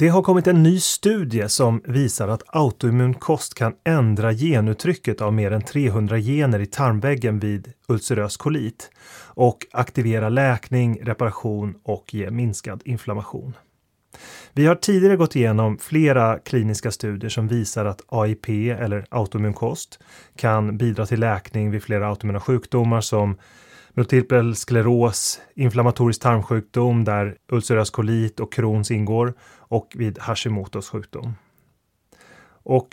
Det har kommit en ny studie som visar att autoimmun kost kan ändra genuttrycket av mer än 300 gener i tarmväggen vid ulcerös kolit och aktivera läkning, reparation och ge minskad inflammation. Vi har tidigare gått igenom flera kliniska studier som visar att AIP eller autoimmun kost kan bidra till läkning vid flera autoimmuna sjukdomar som multipel skleros, inflammatorisk tarmsjukdom där ulcerös kolit och Crohns ingår och vid Hashimotos sjukdom. Och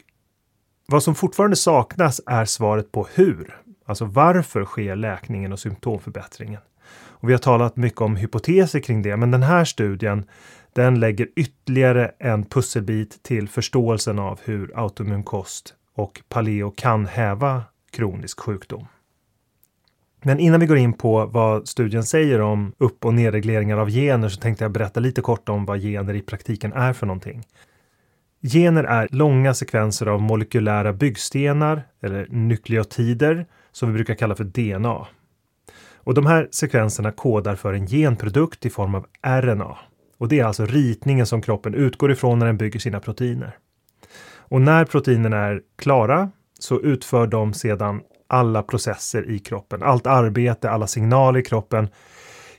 vad som fortfarande saknas är svaret på hur. Alltså varför sker läkningen och symptomförbättringen? Och vi har talat mycket om hypoteser kring det, men den här studien den lägger ytterligare en pusselbit till förståelsen av hur autoimmun kost och paleo kan häva kronisk sjukdom. Men innan vi går in på vad studien säger om upp och nedregleringar av gener så tänkte jag berätta lite kort om vad gener i praktiken är för någonting. Gener är långa sekvenser av molekylära byggstenar eller nukleotider som vi brukar kalla för DNA. Och de här sekvenserna kodar för en genprodukt i form av RNA. Och det är alltså ritningen som kroppen utgår ifrån när den bygger sina proteiner. Och när proteinerna är klara så utför de sedan alla processer i kroppen, allt arbete, alla signaler i kroppen.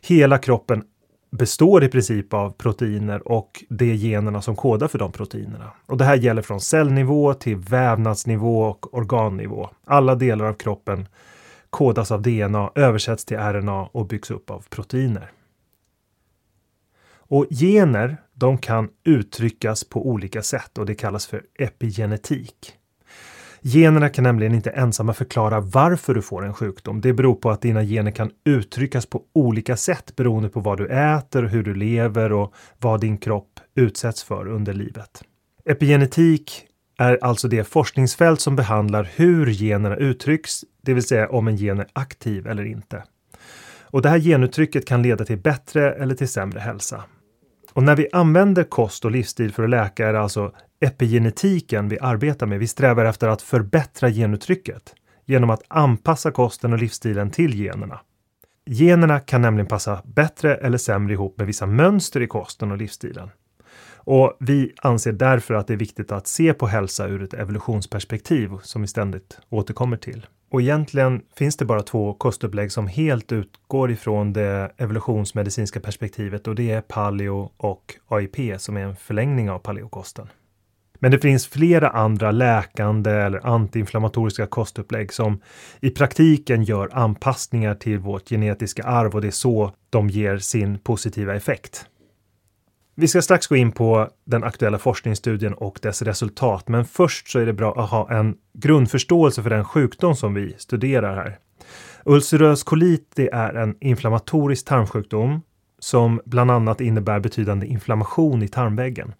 Hela kroppen består i princip av proteiner och det är generna som kodar för de proteinerna. Och det här gäller från cellnivå till vävnadsnivå och organnivå. Alla delar av kroppen kodas av DNA, översätts till RNA och byggs upp av proteiner. Och gener, de kan uttryckas på olika sätt och det kallas för epigenetik. Generna kan nämligen inte ensamma förklara varför du får en sjukdom. Det beror på att dina gener kan uttryckas på olika sätt beroende på vad du äter, hur du lever och vad din kropp utsätts för under livet. Epigenetik är alltså det forskningsfält som behandlar hur generna uttrycks, det vill säga om en gen är aktiv eller inte. Och det här genuttrycket kan leda till bättre eller till sämre hälsa. Och när vi använder kost och livsstil för att läka är det alltså epigenetiken vi arbetar med. Vi strävar efter att förbättra genuttrycket genom att anpassa kosten och livsstilen till generna. Generna kan nämligen passa bättre eller sämre ihop med vissa mönster i kosten och livsstilen. Och vi anser därför att det är viktigt att se på hälsa ur ett evolutionsperspektiv som vi ständigt återkommer till. Och egentligen finns det bara två kostupplägg som helt utgår ifrån det evolutionsmedicinska perspektivet och det är paleo och AIP som är en förlängning av paleokosten. Men det finns flera andra läkande eller antiinflammatoriska kostupplägg som i praktiken gör anpassningar till vårt genetiska arv och det är så de ger sin positiva effekt. Vi ska strax gå in på den aktuella forskningsstudien och dess resultat, men först så är det bra att ha en grundförståelse för den sjukdom som vi studerar här. Ulcerös kolit är en inflammatorisk tarmsjukdom som bland annat innebär betydande inflammation i tarmväggen.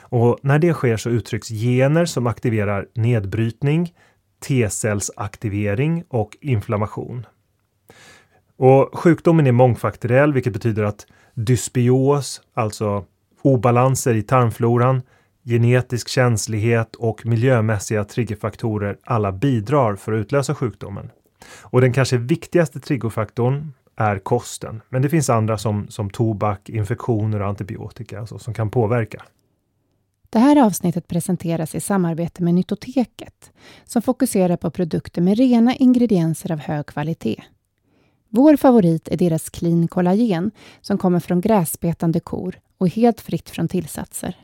Och när det sker så uttrycks gener som aktiverar nedbrytning, T-cellsaktivering och inflammation. Och sjukdomen är mångfaktoriell, vilket betyder att dysbios, alltså obalanser i tarmfloran, genetisk känslighet och miljömässiga triggerfaktorer alla bidrar för att utlösa sjukdomen. Och den kanske viktigaste triggerfaktorn är kosten, men det finns andra som, som tobak, infektioner och antibiotika alltså, som kan påverka. Det här avsnittet presenteras i samarbete med Nytoteket som fokuserar på produkter med rena ingredienser av hög kvalitet. Vår favorit är deras Clean Collagen som kommer från gräsbetande kor och helt fritt från tillsatser.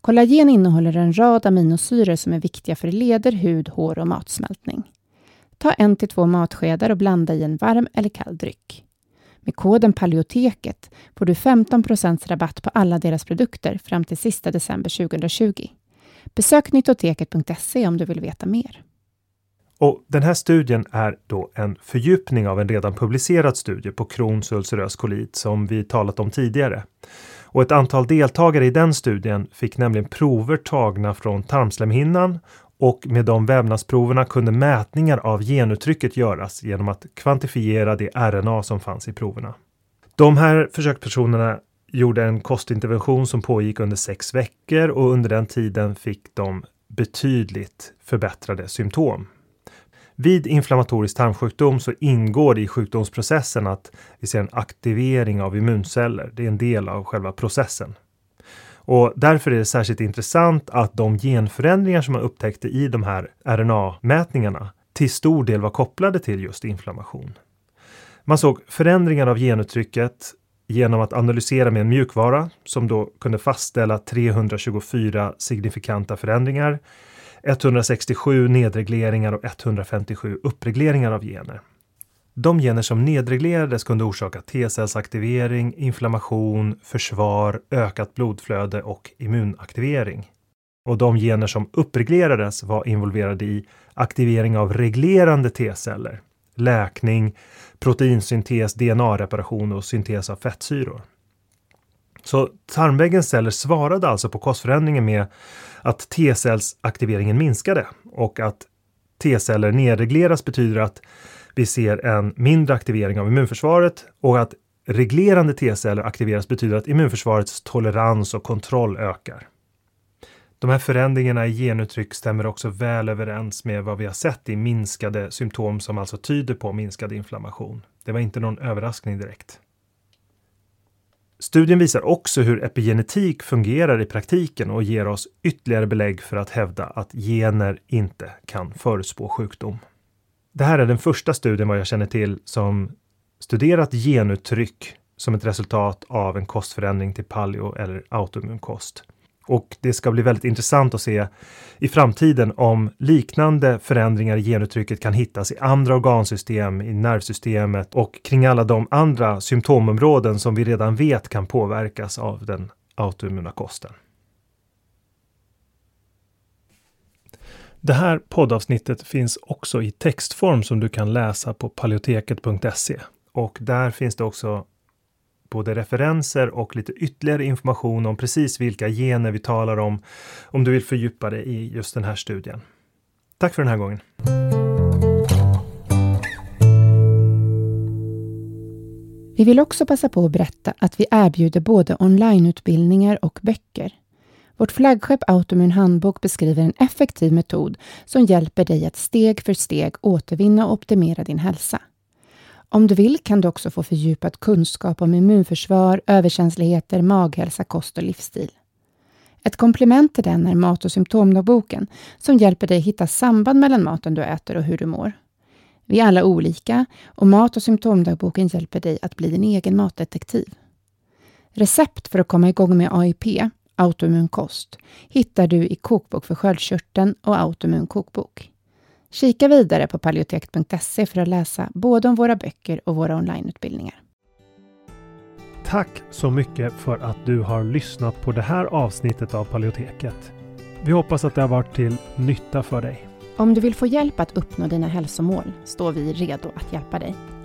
Kollagen innehåller en rad aminosyror som är viktiga för leder, hud, hår och matsmältning. Ta en till två matskedar och blanda i en varm eller kall dryck. Med koden Paleoteket får du 15% rabatt på alla deras produkter fram till sista december 2020. Besök nyttoteket.se om du vill veta mer. Och den här studien är då en fördjupning av en redan publicerad studie på Crohns ulcerös kolit som vi talat om tidigare. Och ett antal deltagare i den studien fick nämligen prover tagna från tarmslemhinnan och med de vävnadsproverna kunde mätningar av genuttrycket göras genom att kvantifiera det RNA som fanns i proverna. De här försökspersonerna gjorde en kostintervention som pågick under sex veckor och under den tiden fick de betydligt förbättrade symptom. Vid inflammatorisk tarmsjukdom så ingår det i sjukdomsprocessen att vi ser en aktivering av immunceller. Det är en del av själva processen. Och därför är det särskilt intressant att de genförändringar som man upptäckte i de här RNA-mätningarna till stor del var kopplade till just inflammation. Man såg förändringar av genuttrycket genom att analysera med en mjukvara som då kunde fastställa 324 signifikanta förändringar 167 nedregleringar och 157 uppregleringar av gener. De gener som nedreglerades kunde orsaka T-cellsaktivering, inflammation, försvar, ökat blodflöde och immunaktivering. Och de gener som uppreglerades var involverade i aktivering av reglerande T-celler, läkning, proteinsyntes, DNA-reparation och syntes av fettsyror. Så tarmväggens celler svarade alltså på kostförändringen med att T-cellsaktiveringen minskade och att T-celler nedregleras betyder att vi ser en mindre aktivering av immunförsvaret och att reglerande T-celler aktiveras betyder att immunförsvarets tolerans och kontroll ökar. De här förändringarna i genuttryck stämmer också väl överens med vad vi har sett i minskade symptom som alltså tyder på minskad inflammation. Det var inte någon överraskning direkt. Studien visar också hur epigenetik fungerar i praktiken och ger oss ytterligare belägg för att hävda att gener inte kan förutspå sjukdom. Det här är den första studien vad jag känner till som studerat genuttryck som ett resultat av en kostförändring till paleo eller autoimmun kost. Och det ska bli väldigt intressant att se i framtiden om liknande förändringar i genuttrycket kan hittas i andra organsystem, i nervsystemet och kring alla de andra symptomområden som vi redan vet kan påverkas av den autoimmuna kosten. Det här poddavsnittet finns också i textform som du kan läsa på paleoteket.se. Och där finns det också både referenser och lite ytterligare information om precis vilka gener vi talar om om du vill fördjupa dig i just den här studien. Tack för den här gången. Vi vill också passa på att berätta att vi erbjuder både onlineutbildningar och böcker. Vårt flaggskepp Automun handbok beskriver en effektiv metod som hjälper dig att steg för steg återvinna och optimera din hälsa. Om du vill kan du också få fördjupad kunskap om immunförsvar, överkänsligheter, maghälsa, kost och livsstil. Ett komplement till den är mat och symptomdagboken som hjälper dig hitta samband mellan maten du äter och hur du mår. Vi är alla olika och mat och symptomdagboken hjälper dig att bli din egen matdetektiv. Recept för att komma igång med AIP, autoimmun kost, hittar du i Kokbok för sköldkörteln och Autoimmun kokbok. Kika vidare på paleoteket.se för att läsa både om våra böcker och våra onlineutbildningar. Tack så mycket för att du har lyssnat på det här avsnittet av Paleoteket. Vi hoppas att det har varit till nytta för dig. Om du vill få hjälp att uppnå dina hälsomål står vi redo att hjälpa dig.